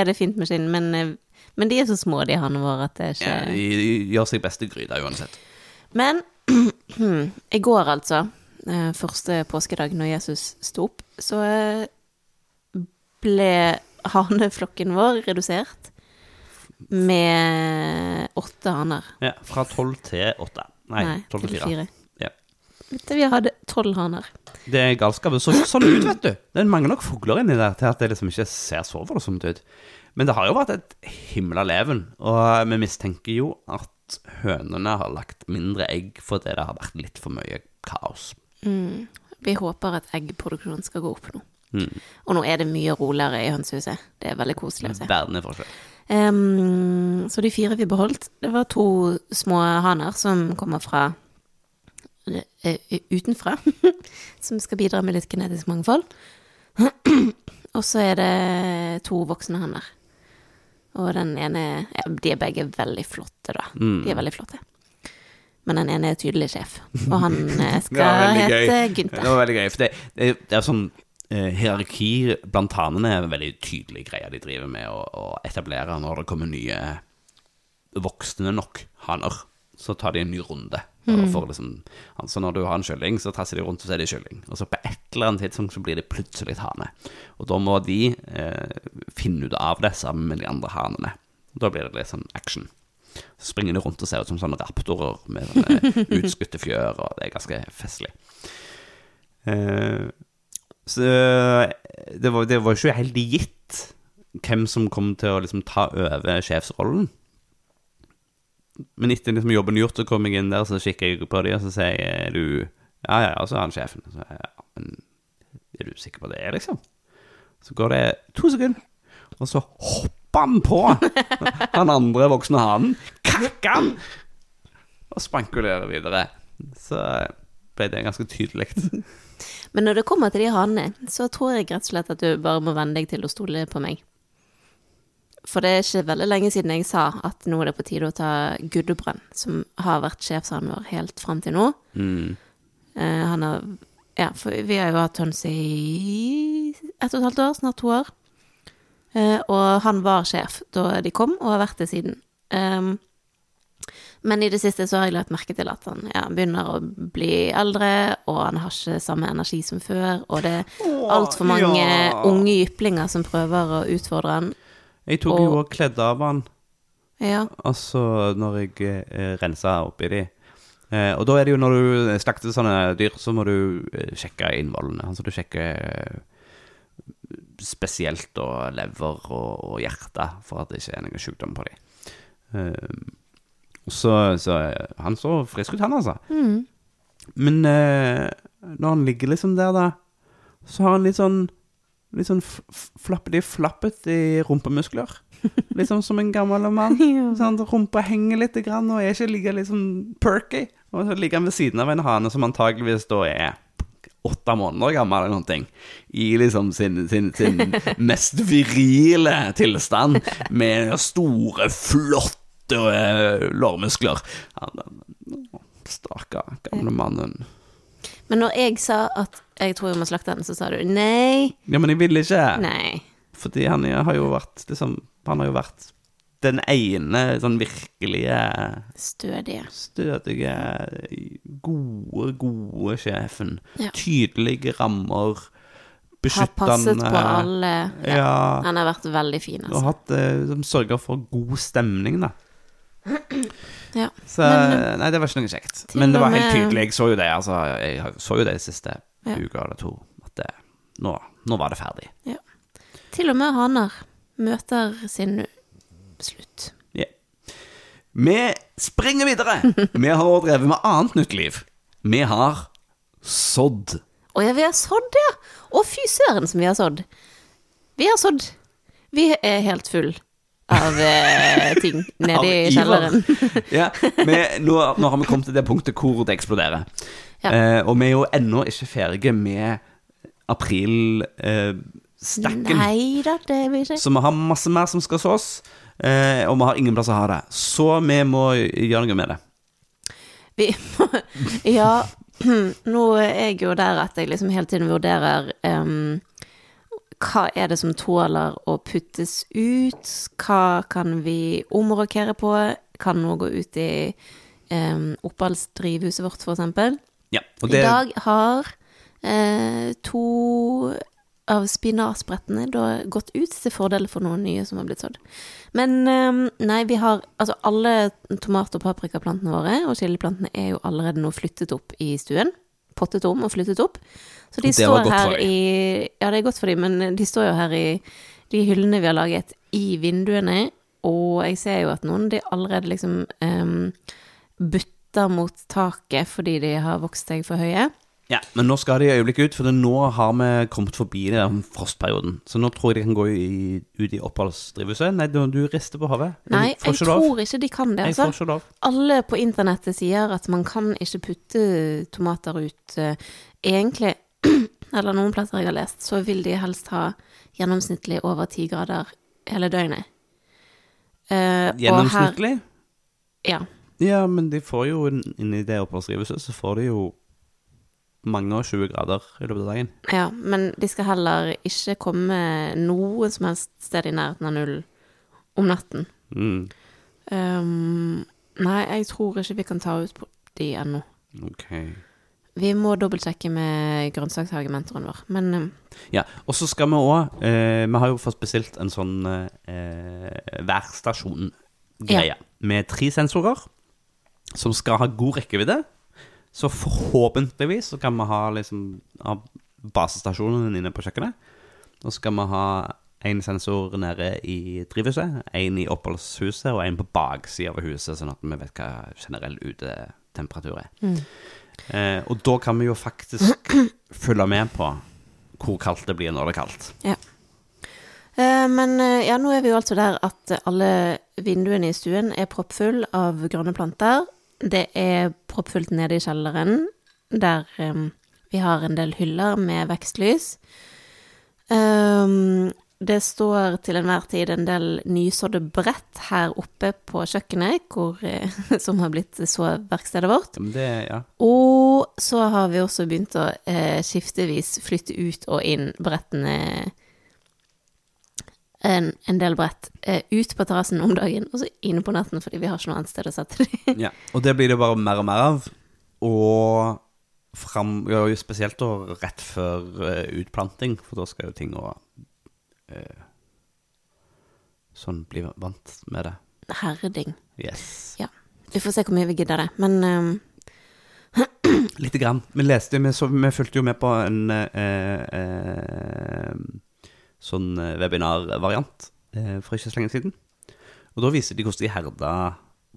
er det fint med skinn, men, eh, men de er så små, de hannene våre, at det ikke ja, de, de gjør seg best i gryta uansett. Men i går, altså, eh, første påskedag når Jesus sto opp, så eh, ble haneflokken vår redusert med åtte haner. Ja, fra tolv til åtte. Nei, tolv til fire. Vi hadde tolv haner. Det er galskap. Så sånn ut, vet du. Det er mange nok fugler inni der til at det liksom ikke ser så voldsomt ut. Men det har jo vært et himla leven, og vi mistenker jo at hønene har lagt mindre egg fordi det har vært litt for mye kaos. Vi håper at eggproduksjonen skal gå opp nå. Mm. Og nå er det mye roligere i hønsehuset. Det er veldig koselig å se. Verden er forskjell. Um, så de fire vi beholdt, det var to små haner som kommer fra eh, utenfra, som skal bidra med litt genetisk mangfold. Og så er det to voksne haner. Og den ene ja, De er begge veldig flotte, da. Mm. De er veldig flotte. Men den ene er tydelig sjef, og han eh, skal hete Gynter. Det var veldig gøy, for det, det, det er sånn eh, Hierarki blant hanene er en veldig tydelig greie de driver med å, å etablere når det kommer nye voksne nok haner. Så tar de en ny runde. Og for liksom, altså når du har en kylling, så tasser de rundt, og så er de kylling. Og så på et eller annet tidspunkt så blir det plutselig hane. Og da må de eh, finne ut av det sammen med de andre hanene. Da blir det litt sånn action. Så springer de rundt og ser ut som sånne raptorer med sånne utskutte fjør, og det er ganske festlig. Eh, så det var, det var ikke helt gitt hvem som kom til å liksom ta over sjefsrollen. Men etter liksom jobben gjort, så kom jeg inn der, så kikker jeg på dem, og så sier jeg, du Ja, ja, ja, så er han sjefen. Så, ja, men er du sikker på det, liksom? Så går det to sekunder, og så hopper han på han andre voksne hanen, kakker han, og spankulerer videre. Så ble det ganske tydelig. Men når det kommer til de hanene, så tror jeg rett og slett at du bare må venne deg til å stole på meg. For det er ikke veldig lenge siden jeg sa at nå er det på tide å ta Guddebrønn, som har vært sjefshanen vår helt fram til nå. Mm. Eh, han har Ja, for vi har jo hatt høns i ett og et halvt år, snart to år. Eh, og han var sjef da de kom, og har vært det siden. Um, men i det siste så har jeg lagt merke til at han ja, begynner å bli eldre, og han har ikke samme energi som før, og det er altfor mange ja. unge jyplinger som prøver å utfordre han. Jeg tok jo Og- og kledde av den, Ja. Altså, når jeg eh, rensa oppi de. Eh, og da er det jo når du slakter sånne dyr, så må du eh, sjekke innvollene. Altså du sjekker eh, spesielt da lever og, og hjerte, for at det ikke er noen sykdom på dem. Eh, så, så eh, han så frisk ut, han altså. Mm. Men eh, når han ligger liksom der, da, så har han litt sånn Litt sånn flapp, de er flappet i rumpemuskler. Sånn som en gammel mann. Sånn, rumpa henger litt grann, og er ikke like sånn perky. Og så ligger han ved siden av en hane som antageligvis da er åtte måneder gammel eller noe. I liksom sin, sin, sin mest virile tilstand, med store, flotte eh, lårmuskler. Stakkar gamle mannen. Men når jeg sa at jeg tror jeg må slakte den, så sa du nei, Ja, men jeg vil ikke. nei. Fordi han har jo vært liksom Han har jo vært den ene sånn virkelige Stødige. stødige, gode, gode sjefen. Ja. Tydelige rammer. Beskyttende. Har passet på alle. Ja. Ja. Han har vært veldig fin, Og altså. hatt liksom, som sørga for god stemning, da. Ja. Så Men, Nei, det var ikke noe kjekt. Men det var helt tydelig. Jeg så jo det, altså. Jeg så jo det i siste Ja. uke eller to. At det, nå, nå var det ferdig. Til og med haner møter sin slutt. Ja. Vi springer videre. Vi har drevet med annet nytt liv. Vi har sådd. Å ja, vi har sådd, ja! Å, fy søren som vi har sådd. Vi har sådd. Vi er helt full av eh, ting nede i kjelleren. Ja, vi, nå, nå har vi kommet til det punktet hvor det eksploderer. Ja. Eh, og vi er jo ennå ikke ferdige med aprilstakken. Nei da, det vil jeg si. så vi har masse mer som skal sås, eh, og vi har ingen plass å ha det. Så vi må gjøre noe med det. Vi må Ja, nå er jeg jo der at jeg liksom hele tiden vurderer um, hva er det som tåler å puttes ut? Hva kan vi omrokere på? Kan noe gå ut i um, oppholdsdrivhuset vårt, eksempel? Ja, og I dag har eh, to av spinatsprettene da gått ut til fordel for noen nye som har blitt sådd. Men eh, nei, vi har altså alle tomat- og paprikaplantene våre og chiliplantene er jo allerede nå flyttet opp i stuen. Pottet om og flyttet opp. Så de det står her i Ja, det er godt for dem, men de står jo her i de hyllene vi har laget i vinduene, og jeg ser jo at noen de allerede liksom um, butter mot taket fordi de har vokst seg for høye. ja, men nå skal de i øyeblikket ut, for nå har vi kommet forbi den frostperioden. Så nå tror jeg de kan gå i, ut i oppholdsdrivhuset. Nei, du, du rister på hodet. Nei, jeg ikke tror ikke de kan det, Jeg får altså. ikke lov. Alle på internettet sier at man kan ikke putte tomater ut eh, egentlig, eller noen plasser jeg har lest, så vil de helst ha gjennomsnittlig over ti grader hele døgnet. Eh, og her- Gjennomsnittlig? Ja. Ja, men de får jo inni det oppholdsdrivhuset, så får de jo mange og 20 grader i løpet av dagen. ja, men de skal heller ikke komme noe som helst sted i nærheten av null om natten. Mm, Um, nei, jeg tror ikke vi kan ta ut på de ennå. ok. Vi må dobbeltsjekke med grønnsakshagementoren vår, men um, Ja, og så skal vi òg eh, Vi har jo fått bestilt en sånn eh, værstasjon-greie med tre sensorer som skal ha god rekkevidde. Så forhåpentligvis så kan vi ha liksom ha basestasjonen inne på kjøkkenet. Og så skal vi ha én sensor nede i drivhuset, én i oppholdshuset og én på baksida av huset, sånn at vi vet hva generell utetemperatur er. Eh, og da kan vi jo faktisk følge med på hvor kaldt det blir når det er kaldt. Ja. Eh, Men eh, ja, nå er vi jo altså der at alle vinduene i stuen er proppfull av grønne planter. Det er proppfullt nede i kjelleren, der eh, vi har en del hyller med vekstlys. Um, det står til enhver tid en del nysådde brett her oppe på kjøkkenet, hvor, eh, som har blitt soveverkstedet vårt. Det, ja. Og så har vi også begynt å eh, skiftevis flytte ut og inn brettene en, en del brett eh, ut på terrassen om dagen, og så inne på natten, fordi vi har ikke noe annet sted å sette dem. ja. Og det blir det bare mer og mer av. Og fram, ja, spesielt da rett før uh, utplanting, for da skal jo ting og uh, Sånn bli vant med det. Herding. Yes. Ja. Vi får se hvor mye vi gidder det. Men eh, Lite grann. Vi leste, vi, så, vi fulgte jo med på en uh, eh, sånn eh, webinarvariant eh, for ikke så lenge siden. Og da viste de hvordan de herda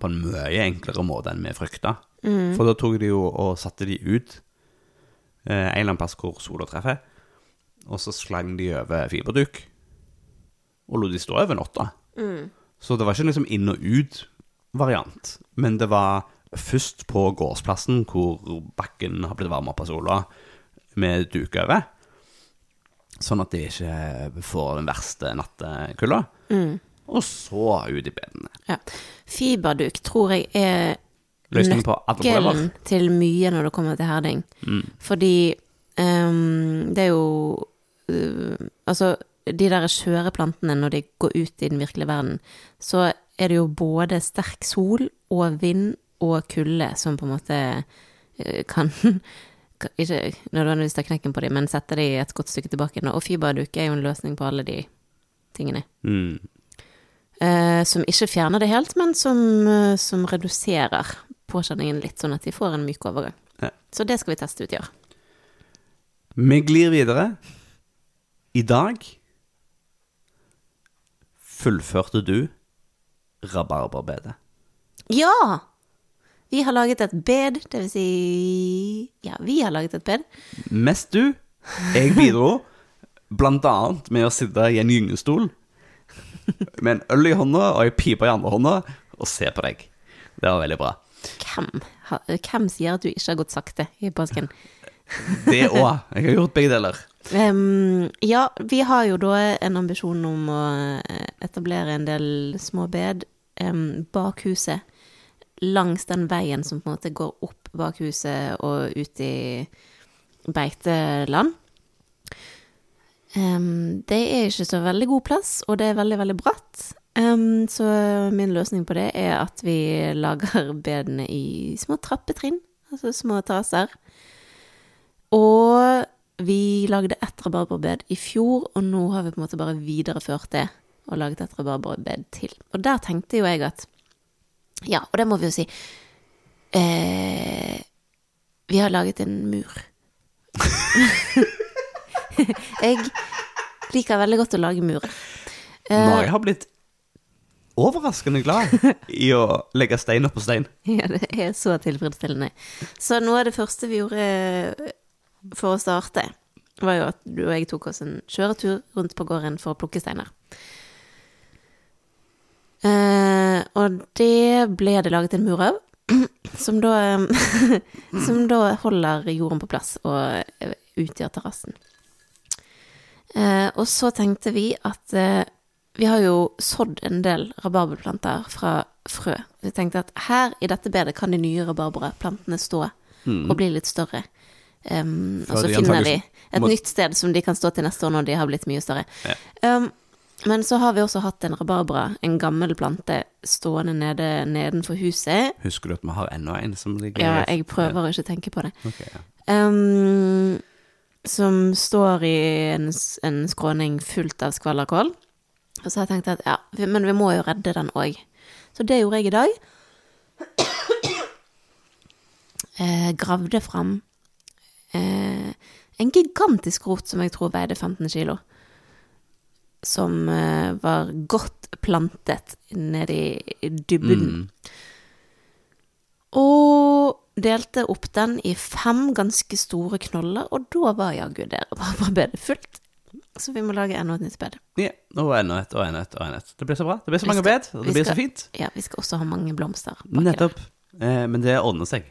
på en mye enklere måte enn vi frykta. For da tok de jo og satte de ut eh, en eller annen plass hvor sola treffer, og så slang de over fiberduk, og lot de stå over natta. Så det var ikke liksom inn og ut-variant, men det var først på gårdsplassen hvor bakken har blitt varma av sola, med duk over. Sånn at de ikke får den verste nattekulda. Og så ut i bedene. ja. Fiberduk tror jeg er nøkkelen til mye når det kommer til herding. Fordi um, det er jo uh, Altså, de der skjøre plantene, når de går ut i den virkelige verden, så er det jo både sterk sol og vind og kulde som på en måte eh, kan- ikke nødvendigvis ta knekken på dem, men sette dem et godt stykke tilbake. Og fiberduk er jo en løsning på alle de tingene. Mm. Eh, som ikke fjerner det helt, men som, eh, som reduserer påkjenningen litt, sånn at de får en myk overgang. Ja. Så det skal vi teste ut i år. Vi glir videre. I dag fullførte du rabarberbedet. Ja! Vi har laget et bed, det vil si Ja, vi har laget et bed. Mest du. Jeg bidro blant annet med å sitte i en gyngestol med en øl i hånda og ei pipe i andre hånda og se på deg. Det var veldig bra. Hvem, hvem sier at du ikke har gått sakte i påsken? Det òg. Jeg har gjort begge deler. Um, ja, vi har jo da en ambisjon om å eh, etablere en del små bed um, bak huset. Langs den veien som på en måte går opp bak huset og ut i beiteland. Um, det er ikke så veldig god plass, og det er veldig, veldig bratt. Um, så min løsning på det er at vi lager bedene i små trappetrinn, altså små taser. Og vi lagde ett rabarberbed i fjor, og nå har vi på en måte bare videreført det og laget et rabarberbed til. Og der tenkte jo jeg at Ja, og det må vi jo si. Eh, vi har laget en mur. jeg liker veldig godt å lage murer. Eh, Mari har blitt overraskende glad i å legge stein oppå stein. Ja, det er så tilfredsstillende. Så noe av det første vi gjorde for å starte, var jo at du og jeg tok oss en kjøretur rundt på gården for å plukke steiner. Eh, og det ble det laget en mur av, som da, eh, som da holder jorden på plass og eh, utgjør terrassen. Eh, og så tenkte vi at vi har jo sådd en del rabarberplanter fra frø. Vi tenkte at her i dette bedet kan de nye rabarberplantene stå og bli litt større. Um, og så finner vi et nytt sted som de kan stå til neste år når de har blitt mye større. Ja. Um, men så har vi også hatt en rabarbra, en gammel plante, stående nede nedenfor huset. Husker du at vi har enda en som ligger Ja, jeg prøver å ikke tenke på det. Okay, ja. Um, som står i en, en skråning fullt av skvallerkål. Og så har jeg tenkt at ja, men vi må jo redde den òg. Så det gjorde jeg i dag. Eh, gravde fram eh, en gigantisk rot som jeg tror veide 15 kilo. Som eh, var godt plantet nede i, i dybden. Mm. Og delte opp den i fem ganske store knoller, og da var jaggu det bedet fullt. Så vi må lage enda et nytt bed. Ja, og enda et, og enda et, og enda et. Det blir så bra. Det blir så Vi mange skal- bed, og det blir skal- så fint. Ja, vi skal også ha mange blomster. baki der. Nettopp. Eh, men det ordner seg.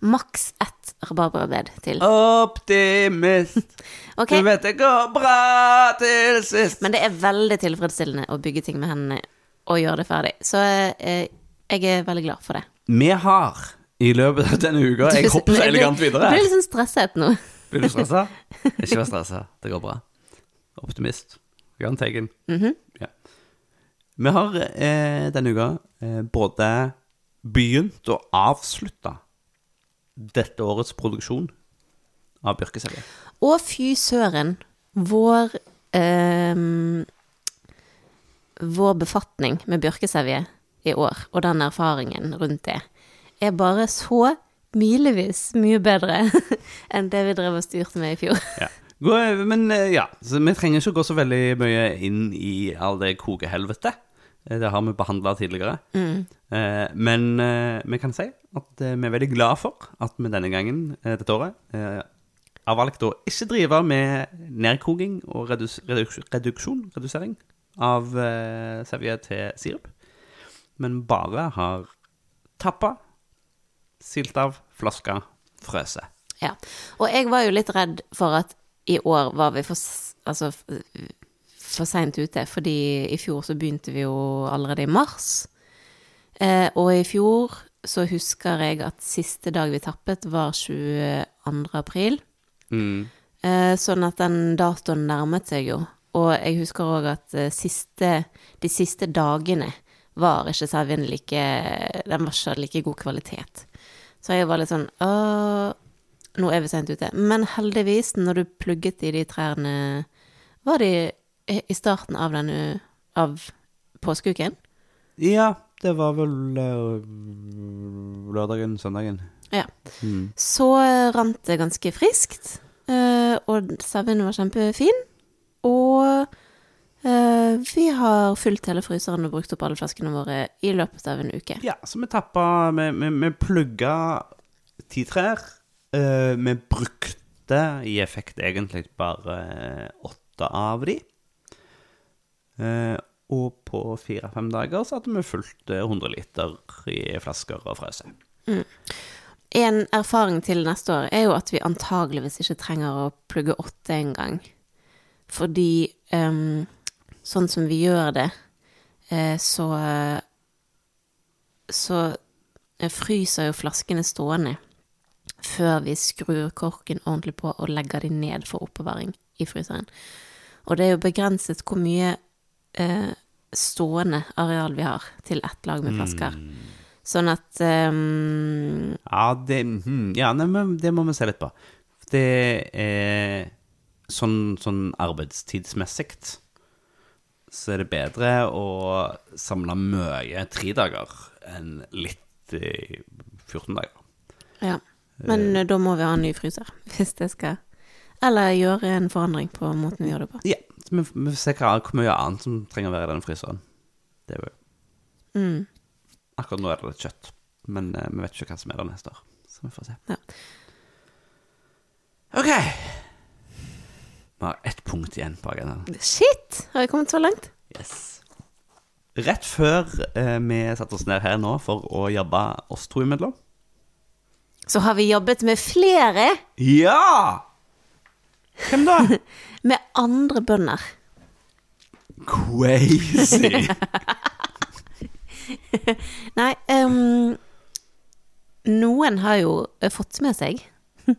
Maks ett rabarbrabed til. Optimist, okay. du vet det går bra til sist. men det er veldig tilfredsstillende å bygge ting med hendene og gjøre det ferdig. Så eh, jeg er veldig glad for det. Vi har i løpet av denne uka Jeg hopper så elegant videre. Jeg blir litt sånn stresset nå. Blir du stressa? Ikke vær stressa. Det går bra. Optimist. Jahn Teigen. Mhm. ja. Vi har eh, denne uka eh, både begynt og avslutta dette årets produksjon av Bjørkeselje. Og fy søren, vår eh, Vår befatning med bjørkesevje i år, og den erfaringen rundt det, er bare så milevis mye bedre enn det vi drev og styrte med i fjor. Ja. Men eh, ja, så vi trenger ikke å gå så veldig mye inn i all det kokehelvetet. Eh, Det har vi behandla tidligere. Eh, men eh, vi kan si at vi er veldig glad for at vi denne gangen, dette året, har valgt å ikke drive med nedkoking og redus reduk reduksjon, redusering, av sevje til sirup. Men bare har tappa, silt av, flaska, frøse. Ja. Og jeg var jo litt redd for at i år var vi for, altså, for seint ute, fordi i fjor så begynte vi jo allerede i mars. Eh, og i fjor så husker jeg at siste dag vi tappet var 22. april. Mm. Eh, sånn at den datoen nærmet seg jo. Og jeg husker òg at eh, siste, de siste dagene var ikke sauen like Den var ikke like god kvalitet. Så jeg var litt sånn Åh, nå er vi sent ute. Men heldigvis, når du plugget i de trærne Var de i starten av denne Av påskeuken? Ja, det var vel eh, lørdagen, søndagen. Ja. Mm. Så rant det ganske friskt, eh, og sauen var kjempefin. Og eh, vi har fylt hele fryseren og brukt opp alle flaskene våre i løpet av en uke. Ja, så vi tappa Vi, vi, vi plugga ti trær. Eh, vi brukte i effekt egentlig bare åtte av de. Eh, og på fire-fem dager så hadde vi fulgt eh, 100 liter i flasker og frøse. En erfaring til neste år er jo at vi antageligvis ikke trenger å plugge åtte engang. Fordi um, sånn som vi gjør det, eh, så Så eh, fryser jo flaskene stående før vi skrur korken ordentlig på og legger de ned for oppbevaring i fryseren. Og det er jo begrenset hvor mye eh, stående areal vi har til ett lag med flasker. Sånn at um, Ja, det, hmm, ja nei, men det må vi se litt på. Det er sånn, sånn arbeidstidsmessig så er det bedre å samle mye tre dager enn litt i 14 dager. Ja. Men eh, da må vi ha en ny fryser, hvis det skal Eller gjøre en forandring på måten vi gjør det på. Ja, vi, vi får se hva, hvor mye annet som trenger å være i den fryseren. Det er jo Mm. Akkurat nå er det litt kjøtt, men eh, vi vet ikke hva som er der neste år. Så vi får se. Ja. OK. Vi har ett punkt igjen på agendaen. Shit! Har vi kommet så langt? Yes. Rett før eh, vi satte oss ned her nå for å jobbe oss to imellom. Så har vi jobbet med flere, Ja! Hvem da? med andre bønder. Crazy. Nei, um, noen har jo eh, fått med seg,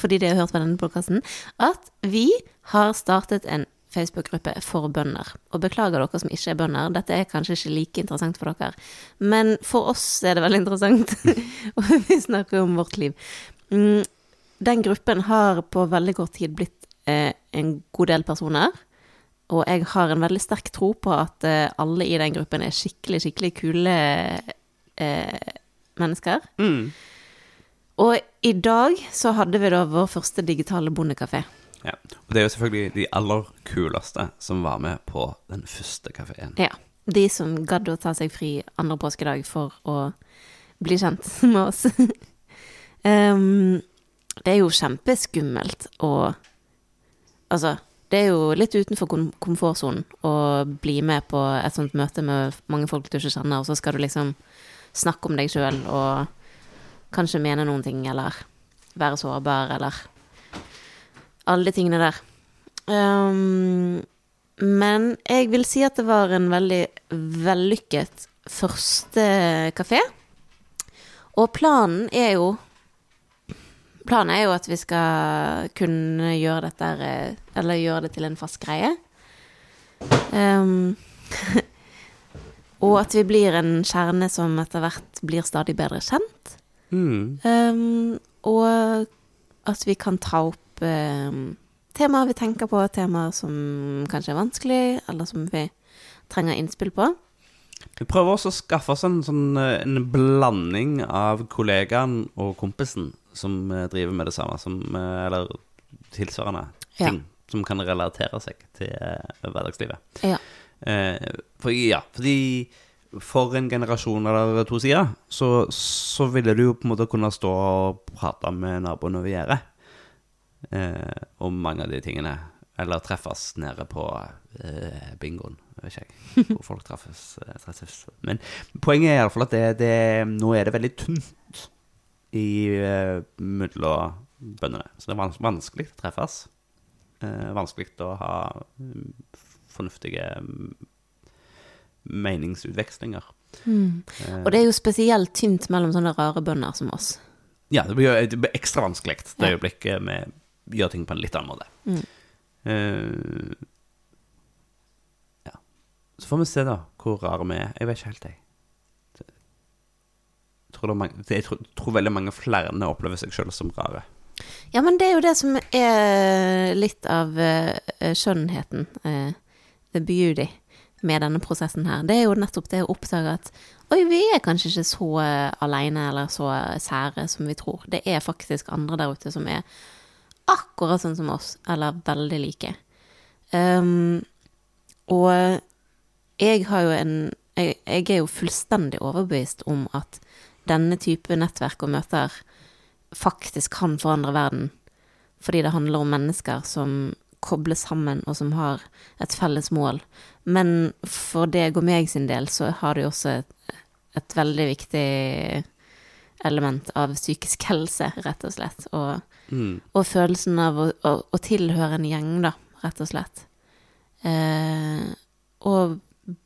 fordi de har hørt på denne podkasten, at vi har startet en Facebook-gruppe for bønder. Og beklager dere som ikke er bønder, dette er kanskje ikke like interessant for dere. Men for oss er det veldig interessant, og vi snakker om vårt liv. Mm, Den gruppen har på veldig kort tid blitt eh, en god del personer. Og jeg har en veldig sterk tro på at eh, alle i den gruppen er skikkelig, skikkelig kule eh, mennesker. Mm. Og i dag så hadde vi da vår første digitale bondekafé. Ja. Og det er jo selvfølgelig de aller kuleste som var med på den første kafeen. Ja. De som gadd å ta seg fri andre påskedag for å bli kjent med oss. um, det er jo kjempeskummelt å Altså, det er jo litt utenfor kom komfortsonen å bli med på et sånt møte med mange folk du ikke kjenner, og så skal du liksom snakke om deg sjøl og kanskje mene noen ting, eller være sårbar, eller alle de tingene der. Um, men jeg vil si at det var en veldig vellykket første kafé. Og planen er jo Planen er jo at vi skal kunne gjøre dette eh, Eller gjøre det til en fast greie. Um, og at vi blir en kjerne som etter hvert blir stadig bedre kjent. Mm. Um, og at vi kan ta opp um, temaer vi tenker på, temaer som kanskje er vanskelig, eller som vi trenger innspill på. Vi prøver også å skaffe oss en, sånn, eh, en blanding av kollegaen og kompisen som eh, driver med det samme, som, eh, eller tilsvarende Ja. ting som kan relatere seg til hverdagslivet. Ja. For, ja, fordi for en generasjon eller to siden, så, så ville du jo på en måte kunne stå og prate med naboen over gjerdet eh, om mange av de tingene. Eller treffes nede på uh, bingoen, vet ikke hvor folk treffes. eh, treffes. Men poenget er iallfall at det, det, nå er det veldig tynt i uh, mellom bøndene. Så det er vans vanskelig å treffes. Uh, vanskelig å ha mm, fornuftige mm, meningsutvekslinger. Mm. Og det er jo spesielt tynt mellom sånne rare bønder som oss. Ja, det blir, det blir ekstra vanskelig det øyeblikket vi gjør ting på en litt annen måte. Mm. Eh, ja. Så får vi se, da, hvor rare vi er. Jeg vet ikke helt, jeg. Jeg tror, mange, jeg tror, tror veldig mange flere opplever seg selv som rare. Ja, men det er jo det som er litt av uh, skjønnheten, uh, the beauty, med denne prosessen her. Det er jo nettopp det å oppdage at oi, vi er kanskje ikke så uh, aleine eller så sære som vi tror. Det er faktisk andre der ute som er akkurat sånn som oss, eller veldig like. Um, og jeg har jo en jeg, jeg er jo fullstendig overbevist om at denne type nettverk og møter faktisk kan forandre verden. Fordi det handler om mennesker som kobles sammen, og som har et felles mål. Men for deg og meg sin del så har det jo også et, et veldig viktig element av psykisk helse, rett og slett. Og, Mm. og følelsen av å, å, å tilhøre en gjeng, da, rett og slett. Eh, og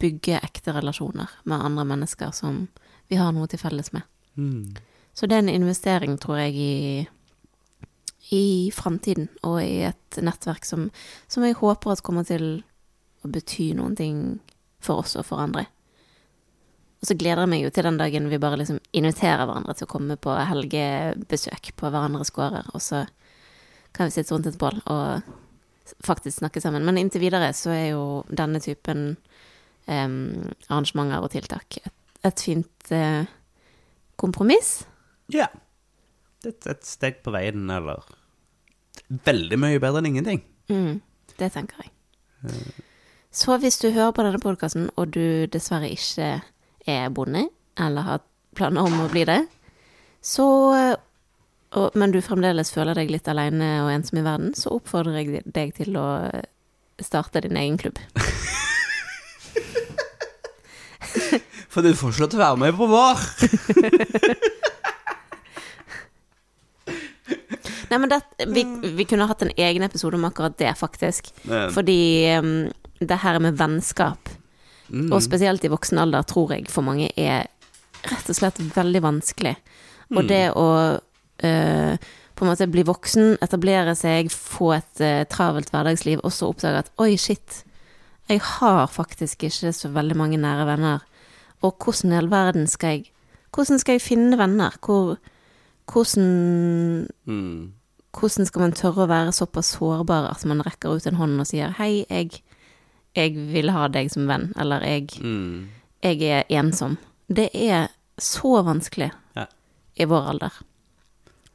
bygge ekte relasjoner med andre mennesker som vi har noe til felles med. Mm. Så det er en investering, tror jeg, i, i framtiden, og i et nettverk som, som jeg håper at kommer til å bety noen ting for oss og for andre. Og så gleder jeg meg jo til den dagen vi bare liksom inviterer hverandre til å komme på helgebesøk på hverandres gårder, og så kan vi sitte rundt et bål og faktisk snakke sammen. Men inntil videre så er jo denne typen um, arrangementer og tiltak et, et fint uh, kompromiss. Ja. Det er et steg på veien, eller Veldig mye bedre enn ingenting. Mm, det tenker jeg. Så hvis du hører på denne podkasten, og du dessverre ikke er bonde, eller har planer om å bli det, så og, Men du fremdeles føler deg litt aleine og ensom i verden, så oppfordrer jeg deg til å starte din egen klubb. For du får ikke lov til å være med på vår. Nei, men det, vi, vi kunne hatt en egen episode om akkurat det, faktisk. Men- Fordi um, det her med vennskap, Mm. og spesielt i voksen alder, tror jeg for mange er rett og slett veldig vanskelig. Og det å eh, på en måte bli voksen, etablere seg, få et uh, travelt hverdagsliv, og så oppdage at oi, shit, jeg har faktisk ikke så veldig mange nære venner. Og hvordan i all verden skal jeg Hvordan skal jeg finne venner? Hvor, hvordan Mm. hvordan skal man tørre å være såpass sårbar at man rekker ut en hånd og sier hei, jeg, jeg vil ha deg som venn, eller jeg, Mm. jeg er ensom. Det er så vanskelig Ja. i vår alder.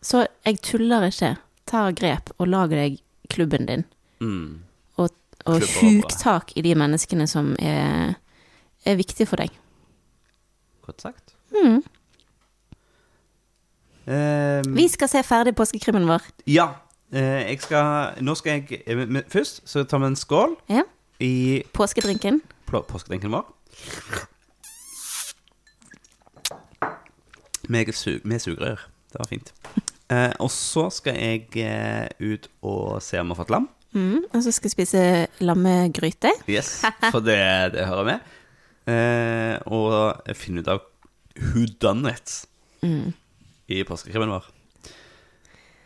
Så jeg tuller ikke. Ta grep og lag deg klubben din, Mm. og, og huk tak i de menneskene som er, er viktige for deg. Godt sagt. Mm. Um, Vi skal se ferdig påskekrimmen vår. Ja. Eh, jeg skal Nå skal jeg eh, Først så tar vi en skål Ja. I Påskedrinken. påskedrinken vår. Med, su med sugerør. Det var fint. Eh, og så skal jeg eh, ut og se om vi har fått lam. Mm. Og så skal jeg spise lammegryte. Yes, for det, det hører med. Eh, og finne ut av who done it Mm. i påskekrimmen vår.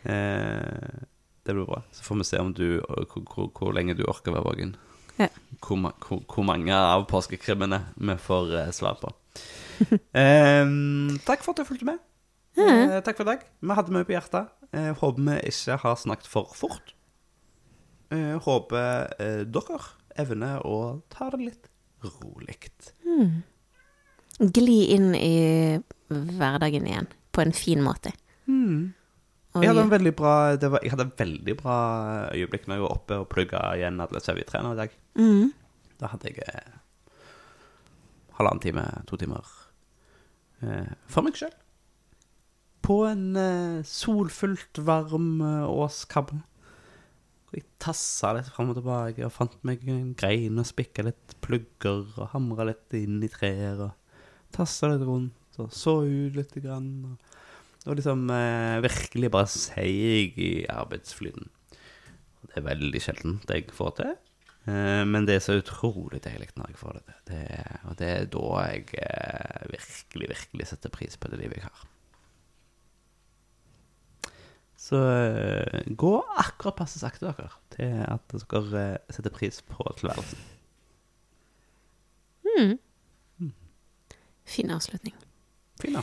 Eh, det blir bra. Så får vi se om du, hvor, hvor, hvor lenge du orker å være våken. Ja. Hvor, ma- hvor, hvor mange av påskekrimmene vi får eh, svar på. um, takk for at du fulgte med. Uh, takk for i dag. Vi hadde mye på hjertet. Uh, håper vi ikke har snakket for fort. Uh, håper dere evner å ta det litt rolig. Gli inn i hverdagen igjen på en fin måte. Og Jeg hadde en veldig bra det var, Jeg hadde en veldig bra øyeblikk når jeg var oppe og plugga igjen alle sauetrener i dag. mm. Da hadde jeg eh, halvannen time, to timer eh, for meg sjøl. På en eh, solfullt, varm eh, åskabbe. Hvor jeg tassa litt fram og tilbake og fant meg en grein og spikka litt plugger og hamra litt inn i trær og tassa litt rundt og så ut litt grann. Og, og liksom eh, virkelig bare seig i arbeidsflyten. Det er veldig sjeldent jeg får til. Eh, Men det er så utrolig deilig når jeg får det til. Det, er- og det er da jeg eh, virkelig, virkelig setter pris på det livet jeg har. Så eh, gå akkurat passe sakte, dere, til at dere eh, setter pris på tilværelsen. Fin avslutning. Fin, da.